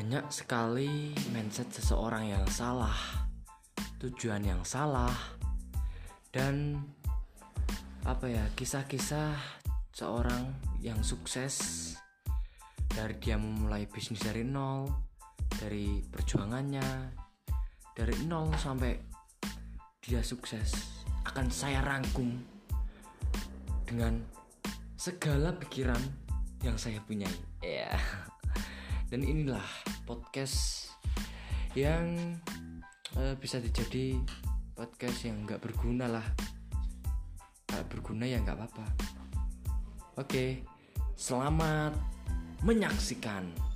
banyak sekali mindset seseorang yang salah, tujuan yang salah, dan apa ya kisah-kisah seorang yang sukses dari dia memulai bisnis dari nol, dari perjuangannya, dari nol sampai dia sukses akan saya rangkum dengan segala pikiran yang saya punyai. Ya. Yeah. Dan inilah podcast yang uh, bisa dijadi podcast yang nggak berguna lah. Nggak berguna ya nggak apa-apa. Oke, selamat menyaksikan.